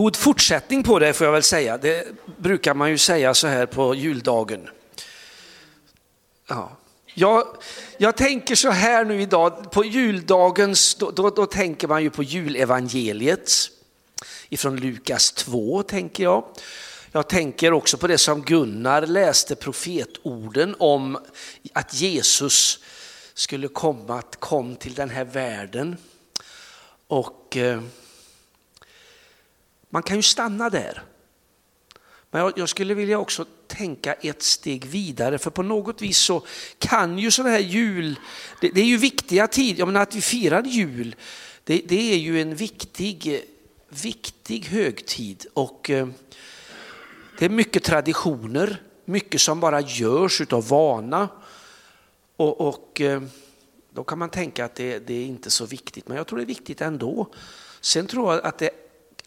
God fortsättning på det får jag väl säga. Det brukar man ju säga så här på juldagen. Ja. Jag, jag tänker så här nu idag, på juldagens, då, då, då tänker man ju på julevangeliet ifrån Lukas 2 tänker jag. Jag tänker också på det som Gunnar läste profetorden om att Jesus skulle komma, att kom till den här världen. Och eh, man kan ju stanna där. Men jag, jag, skulle vilja också tänka ett steg vidare, för på något vis så kan ju sådana här jul, det, det är ju viktiga tider, jag menar att vi firar jul, det, det, är ju en viktig, viktig högtid och eh, det är mycket traditioner, mycket som bara görs utav vana. Och, och eh, då kan man tänka att det, det, är inte så viktigt, men jag tror det är viktigt ändå. Sen tror jag att, det,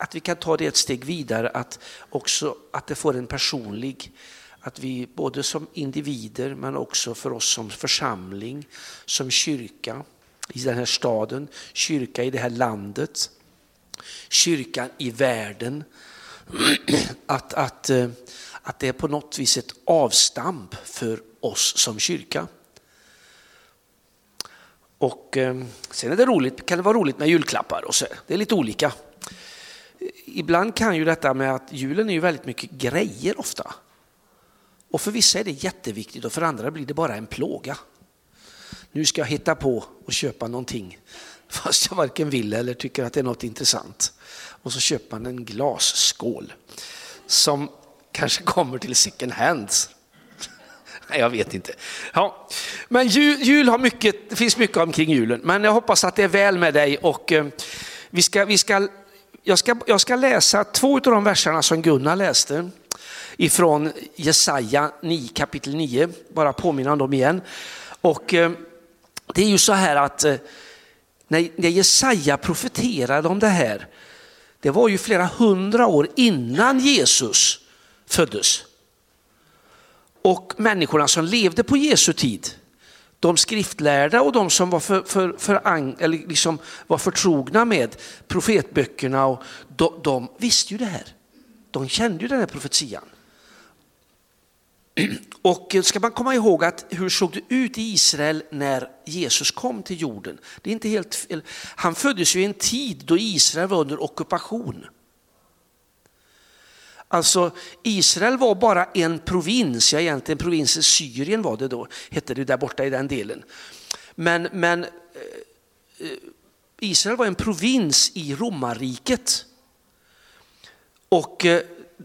att vi kan ta det ett steg vidare, att också att det får en personlig, att vi både som individer men också för oss som församling, som kyrka i den här staden, kyrka i det här landet, kyrkan i världen, att, att, eh, att det är på något vis ett avstamp för oss som kyrka. Och eh, sen är det roligt, kan det vara roligt med julklappar och så. Det är lite olika. Ibland kan ju detta med att julen är ju väldigt mycket grejer ofta. Och för vissa är det jätteviktigt och för andra blir det bara en plåga. Nu ska jag hitta på och köpa någonting fast jag varken vill eller tycker att det är något intressant. Och så köper man en glasskål som kanske kommer till second hands. Nej, jag vet inte. Ja. Men jul, jul, har mycket, det finns mycket omkring julen, men jag hoppas att det är väl med dig. Och, eh, vi ska, vi ska, jag, ska, jag ska läsa två av de verserna som Gunnar läste ifrån Jesaja 9, kapitel 9, bara påminna om dem igen. Och, eh, det är ju så här att eh, när, när Jesaja profeterade om det här, det var ju flera hundra år innan Jesus föddes. Och människorna som levde på Jesu tid, de skriftlärda och de som var, för, för, för, eller liksom var förtrogna med profetböckerna, och de, de visste ju det här. De kände ju den här profetian. Och ska man komma ihåg att hur såg det ut i Israel när Jesus kom till jorden? Det är inte helt, fel. han föddes ju i en tid då Israel var under ockupation. Alltså Israel var bara en provins, ja egentligen provinsen Syrien var det då, hette det där borta i den delen. Men, men eh, eh, Israel var en provins i romarriket. Och eh,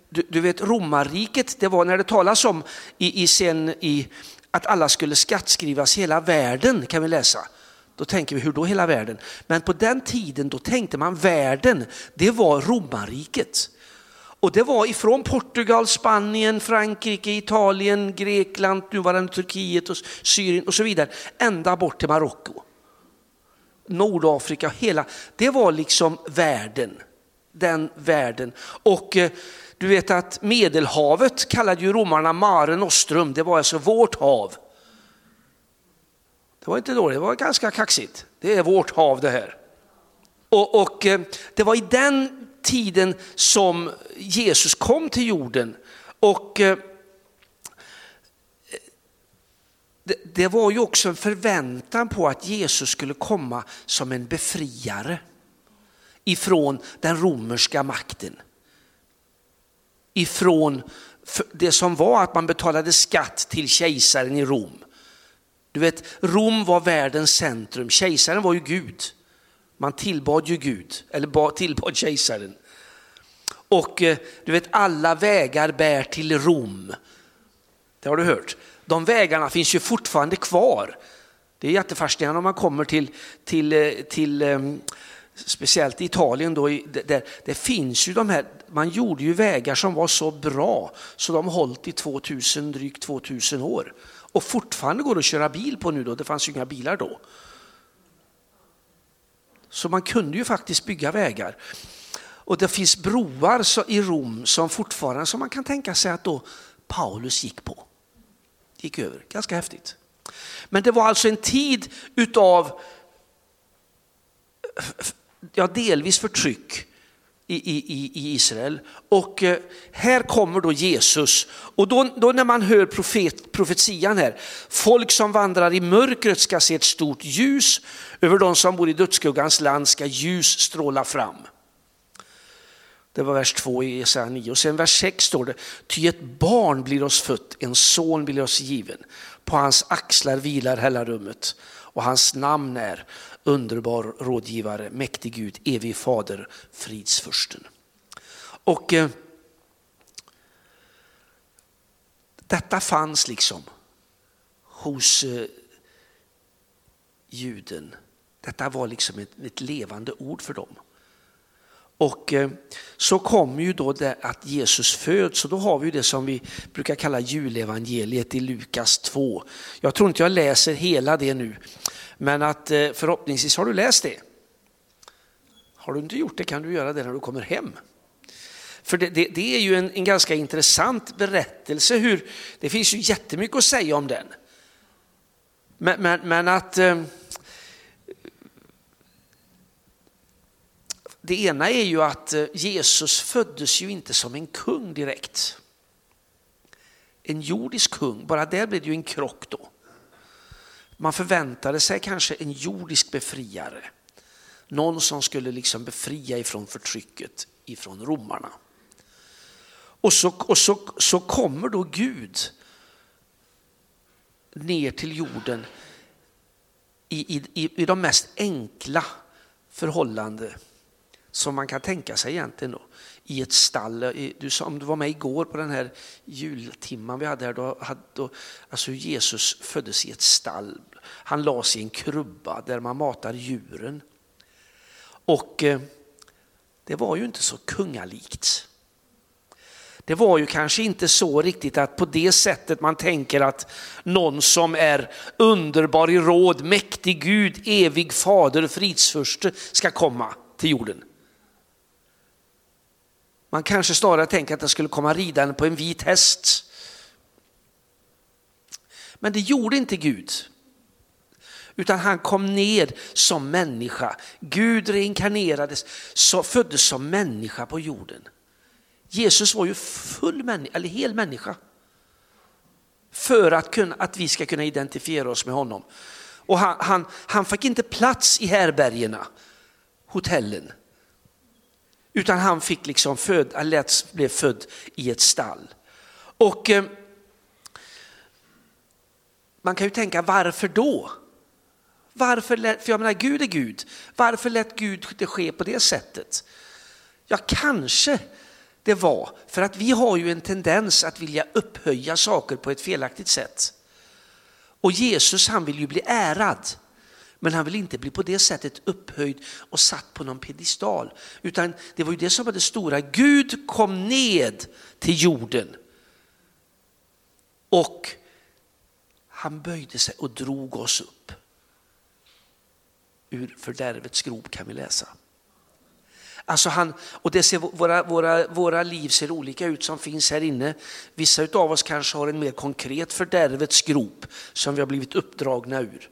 du, du, vet romarriket, det var när det talas om i, i sen i att alla skulle skattskrivas hela världen kan vi läsa. Då tänker vi, hur då hela världen? Men på den tiden då tänkte man världen, det var romarriket. Och det var ifrån Portugal, Spanien, Frankrike, Italien, Grekland, nuvarande Turkiet och Syrien och så vidare, ända bort till Marocko. Nordafrika, hela, det var liksom världen. Den världen. Och eh, du vet att Medelhavet kallade ju romarna Mare Nostrum, det var alltså vårt hav. Det var inte dåligt, det var ganska kaxigt. Det är vårt hav det här. Och, och eh, det var i den tiden som Jesus kom till jorden. Och eh, det, det var ju också en förväntan på att Jesus skulle komma som en befriare ifrån den romerska makten ifrån det som var att man betalade skatt till kejsaren i Rom. Du vet, Rom var världens centrum, kejsaren var ju Gud. Man tillbad ju Gud, eller tillbad kejsaren. Och eh, du vet, alla vägar bär till Rom. Det har du hört. De vägarna finns ju fortfarande kvar. Det är jättefascinerande om man kommer till, till, eh, till ehm, speciellt i Italien, då, där, det finns ju de här, man gjorde ju vägar som var så bra så de hållit i 2000, drygt 2000 år. Och fortfarande går det att köra bil på nu då, det fanns ju inga bilar då. Så man kunde ju faktiskt bygga vägar. Och det finns broar i Rom som fortfarande, som man kan tänka sig att då Paulus gick på. Gick över, ganska häftigt. Men det var alltså en tid utav ja, delvis förtryck, i, i, i Israel. Och eh, här kommer då Jesus. Och då, då när man hör profet, profetian här, folk som vandrar i mörkret ska se ett stort ljus, över de som bor i dödsskuggans land ska ljus stråla fram. Det var vers 2 i Jesaja 9. Och sen vers 6 står det, ty ett barn blir oss fött, en son blir oss given. På hans axlar vilar hela rummet och hans namn är underbar rådgivare, mäktig Gud, evig fader, fridsfursten. Och eh, detta fanns liksom hos eh, juden. Detta var liksom ett, ett levande ord för dem. Och eh, så kommer ju då det att Jesus föds och då har vi det som vi brukar kalla julevangeliet i Lukas 2. Jag tror inte jag läser hela det nu, men att eh, förhoppningsvis har du läst det. Har du inte gjort det kan du göra det när du kommer hem. För det, det, det är ju en, en, ganska intressant berättelse. Hur, det finns ju jättemycket att säga om den. Men, men, men att eh, Det ena är ju att eh, Jesus föddes ju inte som en kung direkt. En jordisk kung, bara där blev det ju en krock då. Man förväntade sig kanske en jordisk befriare. Någon som skulle liksom befria ifrån förtrycket ifrån romarna. Och så, och så, så kommer då Gud ner till jorden i, i, i de mest enkla förhållanden som man kan tänka sig egentligen då, i ett stall. Du, om du var med igår på den här jultimman vi hade här, då, då, alltså Jesus föddes i ett stall. Han lades i en krubba där man matar djuren. Och eh, det var ju inte så kungalikt. Det var ju kanske inte så riktigt att på det sättet man tänker att någon som är underbar i råd, mäktig Gud, evig fader, fridsförste ska komma till jorden. Man kanske snarare tänker att den skulle komma ridande på en vit häst. Men det gjorde inte Gud. Utan han kom ned som människa. Gud reinkarnerades, så föddes som människa på jorden. Jesus var ju full människa, eller hel människa. För att, kunna, att vi ska kunna identifiera oss med honom. Och han, han, han fick inte plats i härbergena, hotellen. Utan han fick liksom föd, han lät, blev född i ett stall. Och eh, man kan ju tänka varför då? Varför lät, för jag menar Gud är Gud, varför lät Gud det ske på det sättet? Ja, kanske det var för att vi har ju en tendens att vilja upphöja saker på ett felaktigt sätt. Och Jesus han vill ju bli ärad. Men han vill inte bli på det sättet upphöjd och satt på någon pedestal. Utan det var ju det som var det stora. Gud kom ned till jorden. Och han böjde sig och drog oss upp. Ur fördärvets grop kan vi läsa. Alltså han, och det ser, våra, våra, våra liv ser olika ut som finns här inne. Vissa av oss kanske har en mer konkret fördärvets grop som vi har blivit uppdragna ur.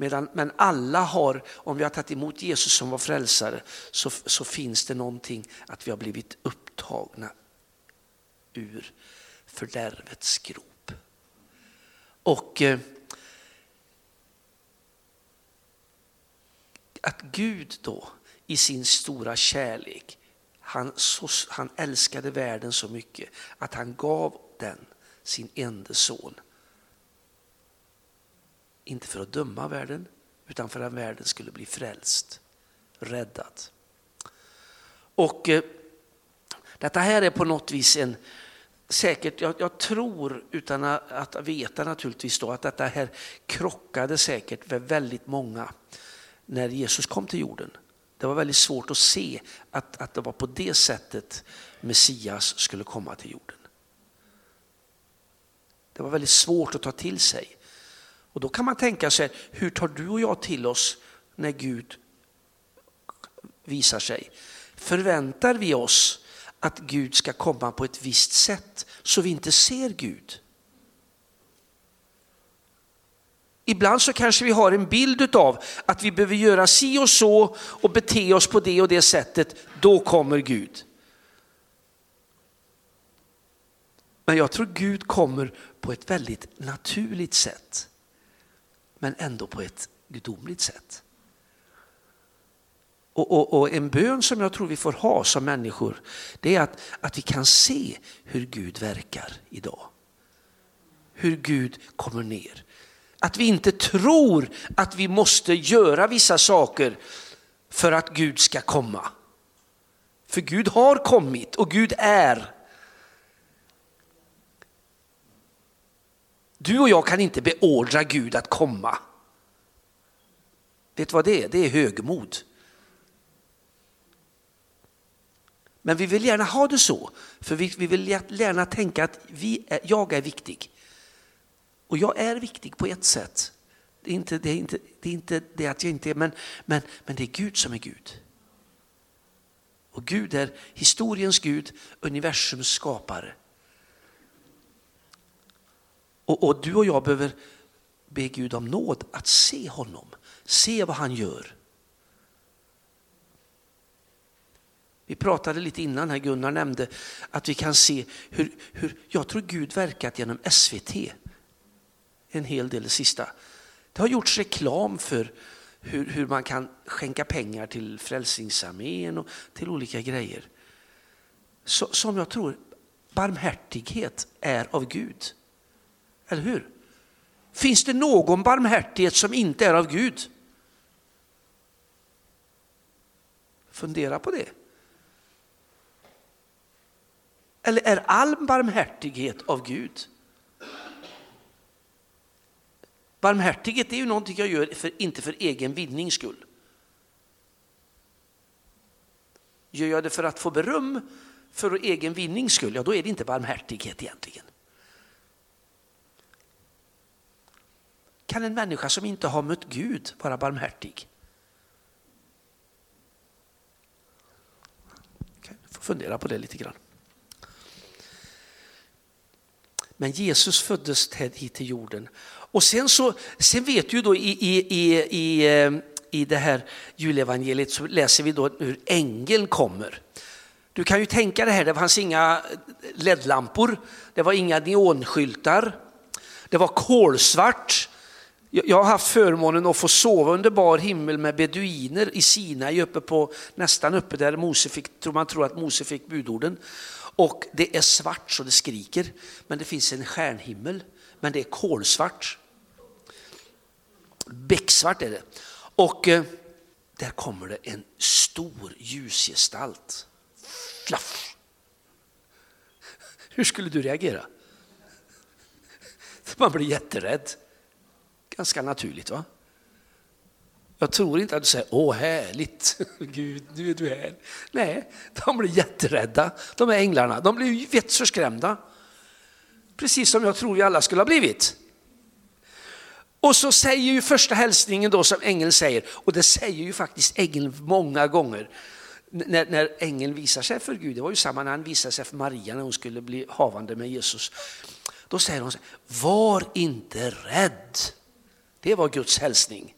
Medan, men alla har, om vi har tagit emot Jesus som vår frälsare, så, så finns det någonting att vi har blivit upptagna ur fördärvets grop. Och eh, att Gud då i sin stora kärlek, han, så, han älskade världen så mycket att han gav den sin enda son inte för att döma världen, utan för att världen skulle bli frälst, räddad. Och eh, detta här är på något vis en, säkert, jag, jag, tror utan att veta naturligtvis då, att detta här krockade säkert med väldigt många när Jesus kom till jorden. Det var väldigt svårt att se att, att det var på det sättet Messias skulle komma till jorden. Det var väldigt svårt att ta till sig. Och då kan man tänka sig, hur tar du och jag till oss när Gud visar sig? Förväntar vi oss att Gud ska komma på ett visst sätt så vi inte ser Gud? Ibland så kanske vi har en bild av att vi behöver göra si och så och bete oss på det och det sättet, då kommer Gud. Men jag tror Gud kommer på ett väldigt naturligt sätt, men ändå på ett gudomligt sätt. Och, och, och, en bön som jag tror vi får ha som människor, det är att, att vi kan se hur Gud verkar idag. Hur Gud kommer ner. Att vi inte tror att vi måste göra vissa saker för att Gud ska komma. För Gud har kommit och Gud är. Du och jag kan inte beordra Gud att komma. Vet du vad det är? Det är högmod. Men vi vill gärna ha det så, för vi, vi vill gärna tänka att vi är, jag är viktig. Och jag är viktig på ett sätt. Det är inte det, är inte, det, är inte det att jag inte är, men, men, men det är Gud som är Gud. Och Gud är historiens Gud, universums skapare. Och, och, du och jag behöver be Gud om nåd att se honom, se vad han gör. Vi pratade lite innan här, Gunnar nämnde att vi kan se hur, hur jag tror Gud verkat genom SVT en hel del det sista. Det har gjorts reklam för hur, hur man kan skänka pengar till Frälsningsarmén och till olika grejer. Så, som jag tror barmhärtighet är av Gud. Eller hur? Finns det någon barmhärtighet som inte är av Gud? Fundera på det. Eller är all barmhärtighet av Gud? Barmhärtighet är ju någonting jag gör för, inte för egen vinnings skull. Gör jag det för att få beröm för egen vinnings skull, ja då är det inte barmhärtighet egentligen. Kan en människa som inte har mött Gud vara barmhärtig? Okay, får fundera på det lite grann. Men Jesus föddes hit till jorden. Och sen, så, sen vet du då i, i, i, i, eh, i det här julevangeliet så läser vi då hur ängeln kommer. Du kan ju tänka det här, det fanns inga ledlampor, det var inga neonskyltar, det var kolsvart. Jag har haft förmånen att få sova under bar himmel med beduiner i Sinai uppe på, nästan uppe där Mose fick, tror man tror att Mose fick budorden. Och det är svart så det skriker, men det finns en stjärnhimmel, men det är kolsvart. Becksvart är det. Och eh, där kommer det en stor ljusgestalt. Flaff! Hur skulle du reagera? Man blir jätterädd. Ganska naturligt va? Jag tror inte att du säger, åh härligt, Gud nu är du här. Nej, de blir jätterädda, de är änglarna. De blir vettsförskrämda. Precis som jag tror vi alla skulle ha blivit. Och så säger ju första hälsningen då som ängeln säger, och det säger ju faktiskt ängeln många gånger, när, när ängeln visar sig för Gud, det var ju samma när han visade sig för Maria när hon skulle bli havande med Jesus. Då säger hon, så var inte rädd. Det var Guds hälsning.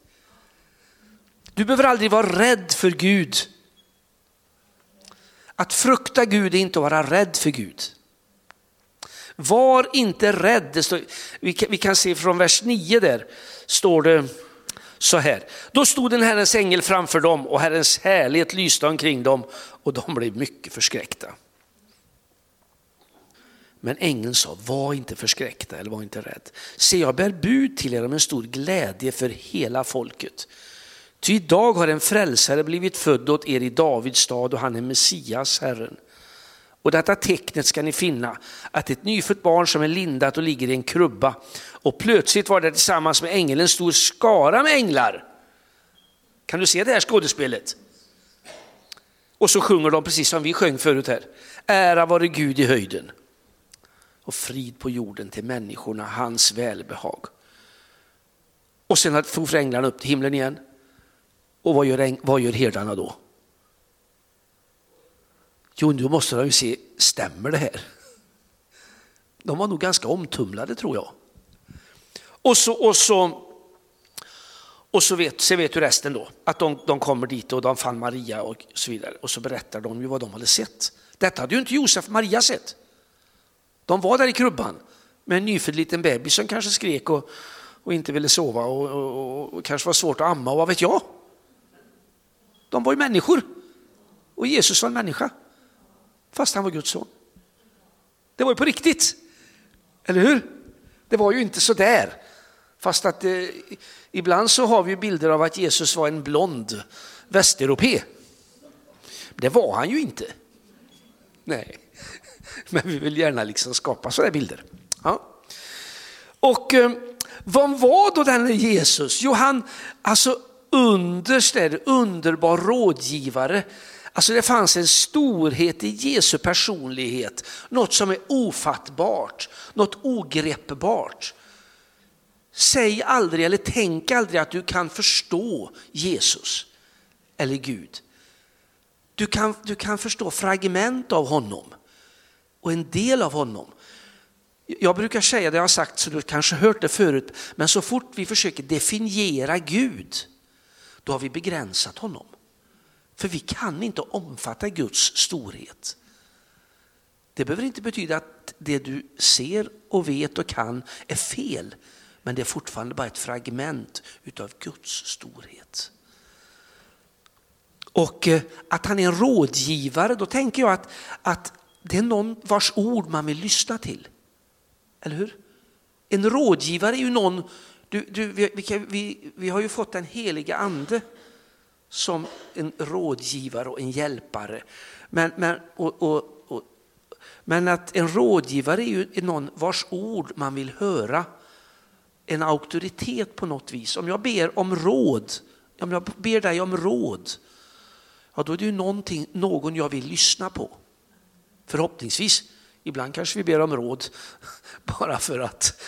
Du behöver aldrig vara rädd för Gud. Att frukta Gud är inte att vara rädd för Gud. Var inte rädd. Står, vi, kan, vi kan se från vers 9 där, står det så här. Då stod en Herrens ängel framför dem och Herrens härlighet lyste omkring dem och de blev mycket förskräckta. Men ängeln sa, var inte förskräckta eller var inte rädd. Se, jag bär bud till er om en stor glädje för hela folket. Ty idag har en frälsare blivit född åt er i Davids stad och han är Messias, Herren. Och detta tecknet ska ni finna, att ett nyfött barn som är lindat och ligger i en krubba. Och plötsligt var det tillsammans med ängeln en stor skara med änglar. Kan du se det här skådespelet? Och så sjunger de precis som vi sjöng förut här. Ära vare Gud i höjden och frid på jorden till människorna, hans välbehag. Och sen for änglarna upp till himlen igen. Och vad gör, vad gör herdarna då? Jo, nu måste de ju se, stämmer det här? De var nog ganska omtumlade tror jag. Och så, och så Och så vet, så vet du resten då, att de, de kommer dit och de fann Maria och så vidare. Och så berättar de ju vad de hade sett. Detta hade ju inte Josef och Maria sett. De var där i krubban med en nyfödd liten bebis som kanske skrek och, och inte ville sova och, och, och, kanske var svårt att amma och vad vet jag. De var ju människor och Jesus var en människa fast han var Guds son. Det var ju på riktigt, eller hur? Det var ju inte så där. Fast att eh, ibland så har vi bilder av att Jesus var en blond västeuropé. Det var han ju inte. Nej, men vi vill gärna liksom skapa sådana bilder. Ja. Och eh, vad var då denne Jesus? Jo, han, alltså underst är det underbar rådgivare. Alltså det fanns en storhet i Jesu personlighet, något som är ofattbart, något ogreppbart. Säg aldrig eller tänk aldrig att du kan förstå Jesus eller Gud. Du kan, du kan förstå fragment av honom och en del av honom. Jag brukar säga, det jag har sagt så du kanske hört det förut, men så fort vi försöker definiera Gud, då har vi begränsat honom. För vi kan inte omfatta Guds storhet. Det behöver inte betyda att det du ser och vet och kan är fel, men det är fortfarande bara ett fragment utav Guds storhet. Och eh, att han är en rådgivare, då tänker jag att, att det är någon vars ord man vill lyssna till. Eller hur? En rådgivare är ju någon, du, du, vi, vi, vi har ju fått den heliga ande som en rådgivare och en hjälpare. Men, men, och, och, och, men att en rådgivare är ju någon vars ord man vill höra. En auktoritet på något vis. Om jag ber om råd, om jag ber dig om råd, ja då är det ju någonting, någon jag vill lyssna på. Förhoppningsvis. Ibland kanske vi ber om råd bara för att,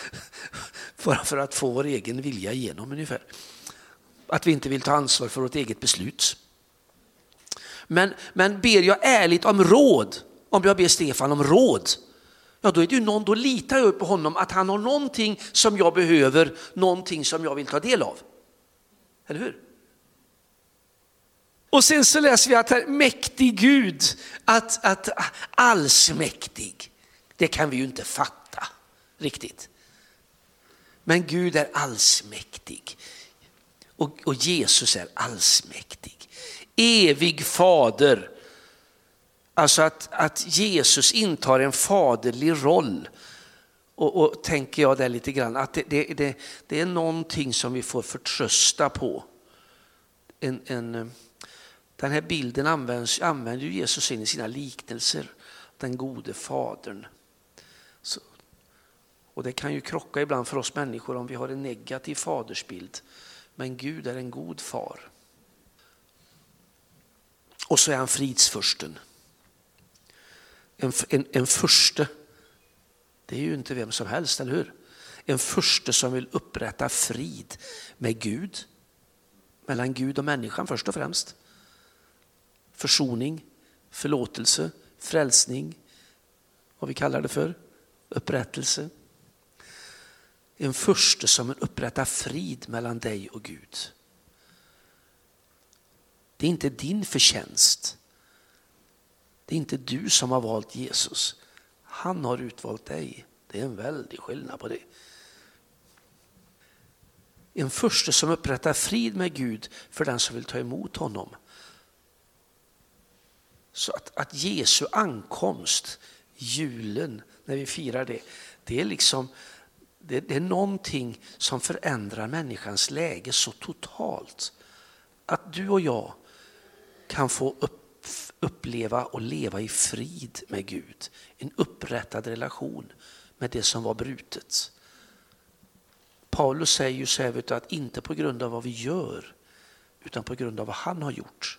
bara för att få vår egen vilja igenom ungefär. Att vi inte vill ta ansvar för vårt eget beslut. Men, men ber jag ärligt om råd, om jag ber Stefan om råd, ja då är det ju någon, då litar jag på honom att han har någonting som jag behöver, någonting som jag vill ta del av. Eller hur? Och sen så läser vi att mäktig Gud, att, att allsmäktig, det kan vi ju inte fatta riktigt. Men Gud är allsmäktig och, och Jesus är allsmäktig. Evig fader, alltså att, att Jesus intar en faderlig roll. Och, och tänker jag där lite grann, att det, det, det, det är någonting som vi får förtrösta på. En, en, den här bilden används, använder Jesus in i sina liknelser, den gode fadern. Så, och det kan ju krocka ibland för oss människor om vi har en negativ fadersbild. Men Gud är en god far. Och så är han fridsfursten. En, en, en förste, det är ju inte vem som helst, eller hur? En förste som vill upprätta frid med Gud, mellan Gud och människan först och främst försoning, förlåtelse, frälsning, vad vi kallar det för, upprättelse. En förste som upprättar frid mellan dig och Gud. Det är inte din förtjänst. Det är inte du som har valt Jesus. Han har utvalt dig. Det är en väldig skillnad på det. En förste som upprättar frid med Gud för den som vill ta emot honom. Så att, att Jesu ankomst, julen, när vi firar det, det är liksom det, det är någonting som förändrar människans läge så totalt att du och jag kan få upp, uppleva och leva i frid med Gud. En upprättad relation med det som var brutet. Paulus säger ju så här, att inte på grund av vad vi gör utan på grund av vad han har gjort.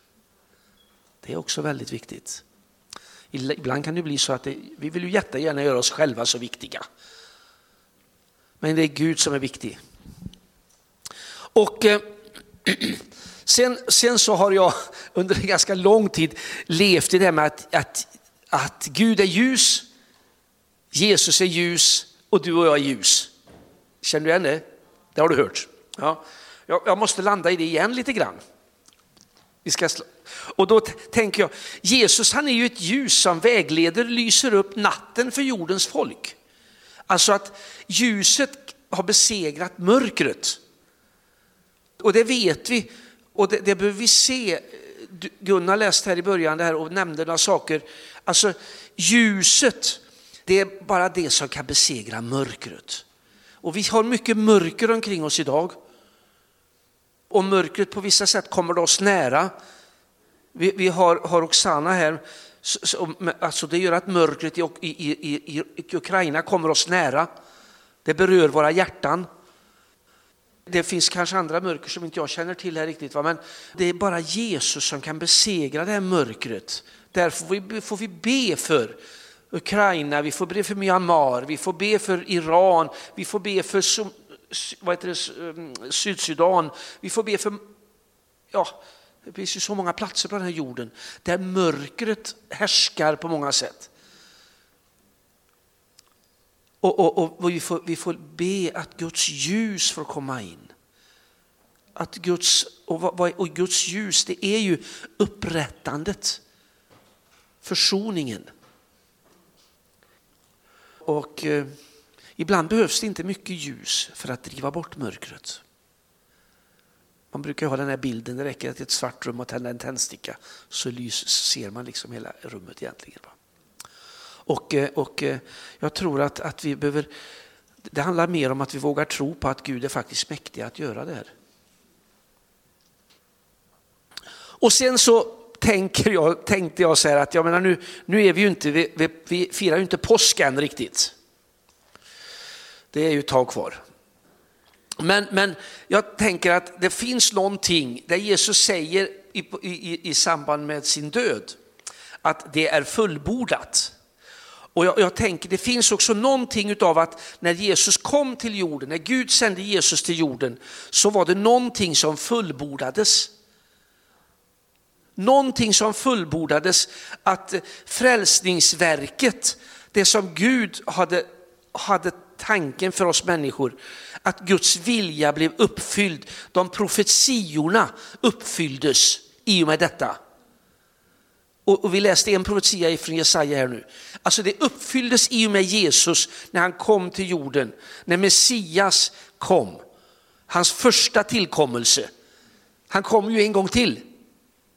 Det är också väldigt viktigt. Ibland kan det bli så att det, vi vill ju jättegärna göra oss själva så viktiga. Men det är Gud som är viktig. Och eh, sen, sen så har jag under en ganska lång tid levt i det här med att, att, att Gud är ljus, Jesus är ljus och du och jag är ljus. Känner du igen det? Det har du hört. Ja. Jag, jag måste landa i det igen lite grann. Vi ska och då tänker jag, Jesus han är ju ett ljus som vägleder, lyser upp natten för jordens folk. Alltså att ljuset har besegrat mörkret. Och det vet vi och det, det behöver vi se. Gunnar läste här i början det här och nämnde några saker. Alltså ljuset, det är bara det som kan besegra mörkret. Och vi har mycket mörker omkring oss idag. Och mörkret på vissa sätt kommer oss nära. Vi, vi har, har Oksana här, så, alltså det gör att mörkret i, i, i, i Ukraina kommer oss nära. Det berör våra hjärtan. Det finns kanske andra mörker som inte jag känner till här riktigt, va? men det är bara Jesus som kan besegra det här mörkret. Därför får vi be för Ukraina, vi får be för Myanmar, vi får be för Iran, vi får be för vad heter det, ehm, Sydsudan, vi får be för, ja, det finns ju så många platser på den här jorden där mörkret härskar på många sätt. Och, och, och vi, får, vi får be att Guds ljus får komma in. Att Guds, och, och Guds ljus det är ju upprättandet, försoningen. Och eh, ibland behövs det inte mycket ljus för att driva bort mörkret. Man brukar ha den här bilden, det räcker att ett svart rum och tända en tändsticka så lys, ser man liksom hela rummet egentligen. Och, eh, och eh, jag tror att, att vi behöver, det handlar mer om att vi vågar tro på att Gud är faktiskt mäktig att göra det här. Och sen så tänker jag, tänkte jag så här att jag menar nu, nu är vi ju inte, vi, vi, vi firar ju inte påsken riktigt. Det är ju ett tag kvar. Men, men jag tänker att det finns någonting där Jesus säger i, i, i samband med sin död att det är fullbordat. Och jag, jag, tänker det finns också någonting av att när Jesus kom till jorden, när Gud sände Jesus till jorden, så var det någonting som fullbordades. Någonting som fullbordades, att frälsningsverket, det som Gud hade, hade tanken för oss människor, att Guds vilja blev uppfylld. De profetiorna uppfylldes i och med detta. Och, vi läste en profetia från Jesaja här nu. Alltså det uppfylldes i och med Jesus när han kom till jorden, när Messias kom. Hans första tillkommelse. Han kom ju en gång till,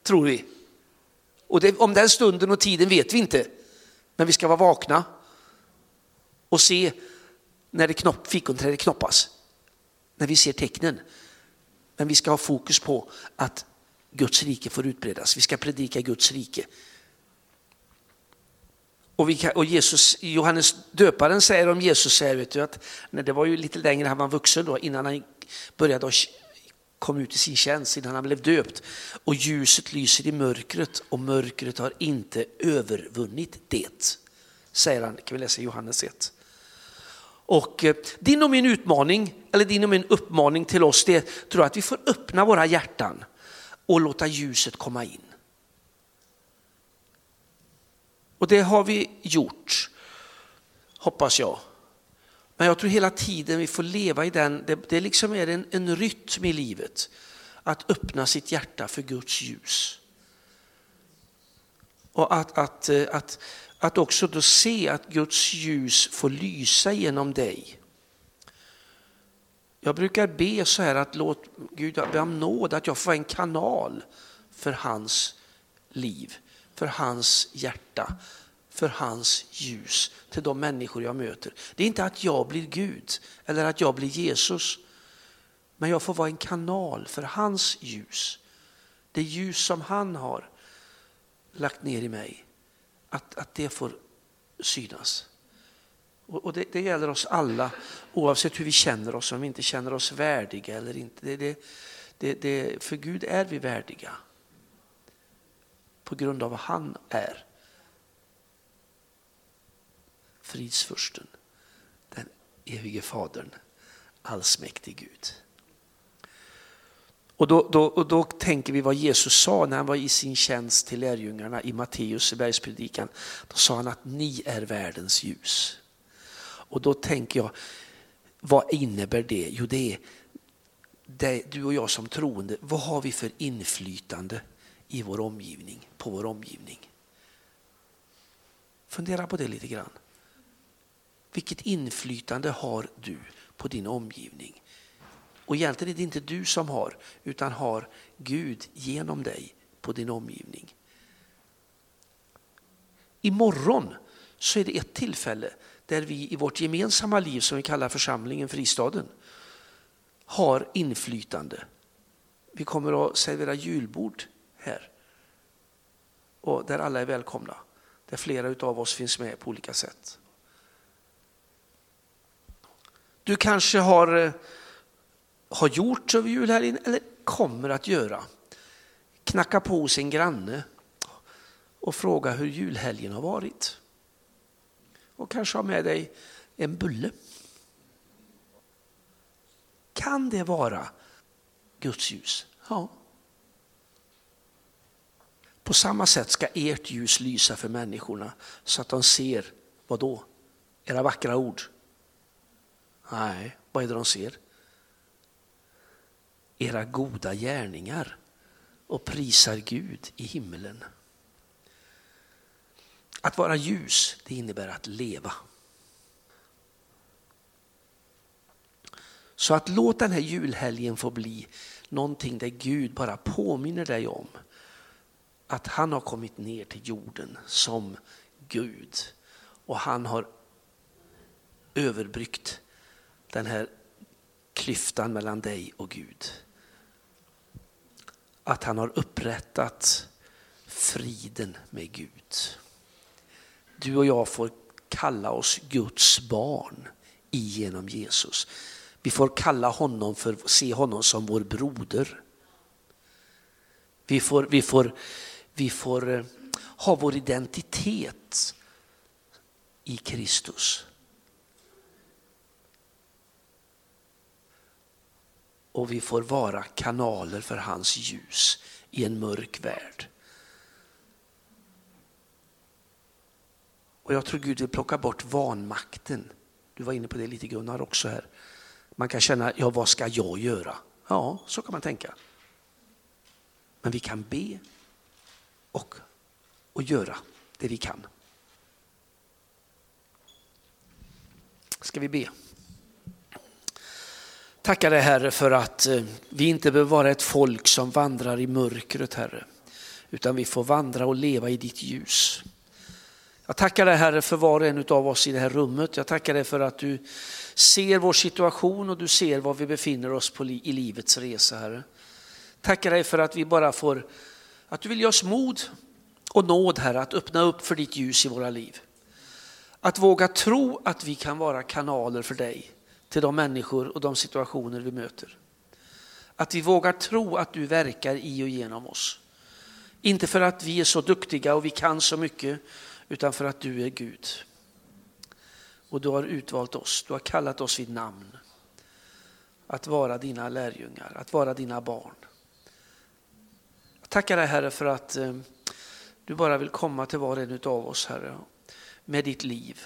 tror vi. Och det, om den stunden och tiden vet vi inte. Men vi ska vara vakna och se när det knopp, fikonträdet knoppas. När vi ser tecknen. Men vi ska ha fokus på att Guds rike får utbredas. Vi ska predika Guds rike. Och, kan, och Jesus, Johannes döparen säger om Jesus, säger, vet du, att när det var ju lite längre han var vuxen då, innan han började och kom ut i sin tjänst, innan han blev döpt. Och ljuset lyser i mörkret och mörkret har inte övervunnit det. Säger han, kan vi läsa Johannes 1. Och eh, din och min utmaning, eller din och min uppmaning till oss, det tror jag att vi får öppna våra hjärtan och låta ljuset komma in. Och det har vi gjort, hoppas jag. Men jag tror hela tiden vi får leva i den, det, det liksom är en, en rytm i livet. Att öppna sitt hjärta för Guds ljus. Och att, att, eh, att, att också då se att Guds ljus får lysa genom dig. Jag brukar be så här att låt Gud be om nåd att jag får en kanal för hans liv, för hans hjärta, för hans ljus till de människor jag möter. Det är inte att jag blir Gud eller att jag blir Jesus, men jag får vara en kanal för hans ljus. Det ljus som han har lagt ner i mig, att, att det får synas. Och det, det, gäller oss alla, oavsett hur vi känner oss, om vi inte känner oss värdiga eller inte. Det, det, för Gud är vi värdiga. På grund av vad han är. Fridsfursten, den evige fadern, allsmäktig Gud. Och då, då, och då tänker vi vad Jesus sa när han var i sin tjänst till lärjungarna i Matteus bergspredikan. Då sa han att ni är världens ljus. Och då tänker jag, vad innebär det? Jo, det är du och jag som troende, vad har vi för inflytande i vår omgivning, på vår omgivning? Fundera på det lite grann. Vilket inflytande har du på din omgivning? Och egentligen är det inte du som har, utan har Gud genom dig på din omgivning. Imorgon så är det ett tillfälle där vi i vårt gemensamma liv som vi kallar församlingen Fristaden har inflytande. Vi kommer att servera julbord här och där alla är välkomna. Där flera av oss finns med på olika sätt. Du kanske har, eh, har gjort över julhelgen eller kommer att göra. Knacka på sin granne och fråga hur julhelgen har varit. Och kanske ha med dig en bulle. Kan det vara Guds ljus? Ja. På samma sätt ska ert ljus lysa för människorna så att de ser, vad då? Era vackra ord? Nej, vad är det de ser? Era goda gärningar och prisar Gud i himmelen. Att vara ljus, det innebär att leva. Så att låt den här julhelgen få bli någonting där Gud bara påminner dig om att han har kommit ner till jorden som Gud och han har överbryggt den här klyftan mellan dig och Gud. Att han har upprättat friden med Gud. Du och jag får kalla oss Guds barn genom Jesus. Vi får kalla honom för, se honom som vår broder. Vi får, vi får, vi får eh, ha vår identitet i Kristus. Och vi får vara kanaler för hans ljus i en mörk värld. Och jag tror Gud vill plocka bort vanmakten. Du var inne på det lite Gunnar också här. Man kan känna, ja vad ska jag göra? Ja, så kan man tänka. Men vi kan be och, och göra det vi kan. Ska vi be? Tackar dig Herre för att eh, vi inte behöver vara ett folk som vandrar i mörkret Herre, utan vi får vandra och leva i ditt ljus. Jag tackar dig Herre för var och en av oss i det här rummet. Jag tackar dig för att du ser vår situation och du ser var vi befinner oss på, i livets resa Herre. Tackar dig för att vi bara får, att du vill ge oss mod och nåd Herre att öppna upp för ditt ljus i våra liv. Att våga tro att vi kan vara kanaler för dig till de människor och de situationer vi möter. Att vi vågar tro att du verkar i och genom oss. Inte för att vi är så duktiga och vi kan så mycket, utan för att du är Gud. Och du har utvalt oss, du har kallat oss vid namn. Att vara dina lärjungar, att vara dina barn. Jag tackar dig Herre för att eh, du bara vill komma till var och en av oss Herre med ditt liv.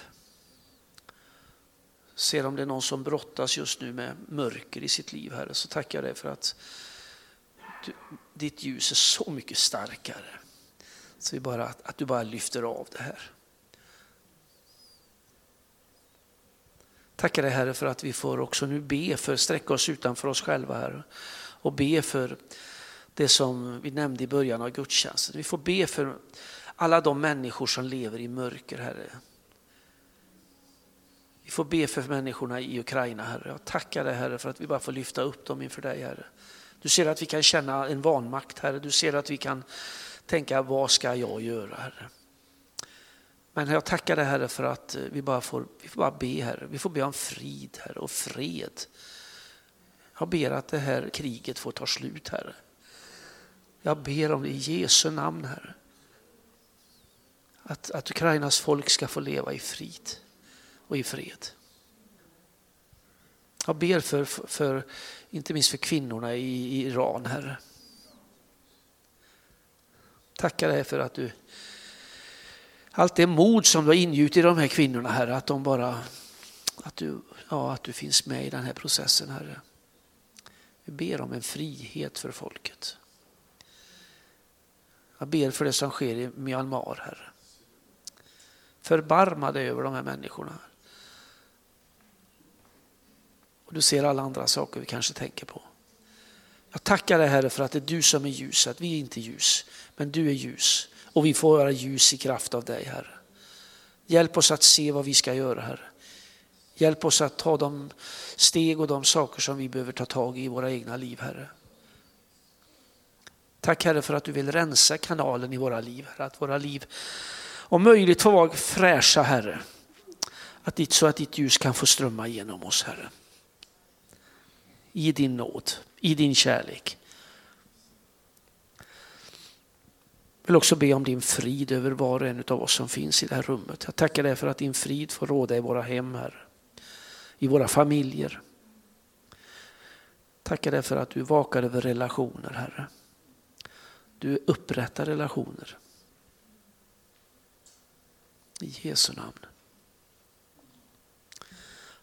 Ser om det är någon som brottas just nu med mörker i sitt liv Herre så tackar jag dig för att du, ditt ljus är så mycket starkare. Så vi bara, att du bara lyfter av det här. Tackar dig Herre för att vi får också nu be för, sträcka oss utanför oss själva Herre och be för det som vi nämnde i början av gudstjänsten. Vi får be för alla de människor som lever i mörker Herre. Vi får be för människorna i Ukraina Herre. Jag tackar dig Herre för att vi bara får lyfta upp dem inför dig Herre. Du ser att vi kan känna en vanmakt Herre. Du ser att vi kan tänka, vad ska jag göra Herre? Men jag tackar dig Herre för att eh, vi bara får, vi får bara be Herre. Vi får be om frid Herre och fred. Jag ber att det här kriget får ta slut Herre. Jag ber om det i Jesu namn Herre. Att, att Ukrainas folk ska få leva i frid och i fred. Jag ber för, för, inte minst för kvinnorna i, i Iran Herre. Tackar dig för att du, allt det mod som du har ingjutit i de här kvinnorna Herre, att de bara, att du, ja, att du finns med i den här processen Herre. Vi ber om en frihet för folket. Jag ber för det som sker i Myanmar, Herre. Förbarma dig över de här människorna. Och du ser alla andra saker vi kanske tänker på. Jag tackar dig Herre för att det är du som är ljus, att vi är inte ljus, men du är ljus. Och vi får vara ljus i kraft av dig Herre. Hjälp oss att se vad vi ska göra Herre. Hjälp oss att ta de steg och de saker som vi behöver ta tag i i våra egna liv Herre. Tack Herre för att du vill rensa kanalen i våra liv, Herre. att våra liv om möjligt får vara fräscha Herre. Att ditt, så att ditt ljus kan få strömma igenom oss Herre. I din nåd, i din kärlek. Jag vill också be om din frid över var och en av oss som finns i det här rummet. Jag tackar dig för att din frid får råda i våra hem, här, i våra familjer. Tackar dig för att du vakar över relationer, Herre. Du upprättar relationer. I Jesu namn.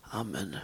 Amen.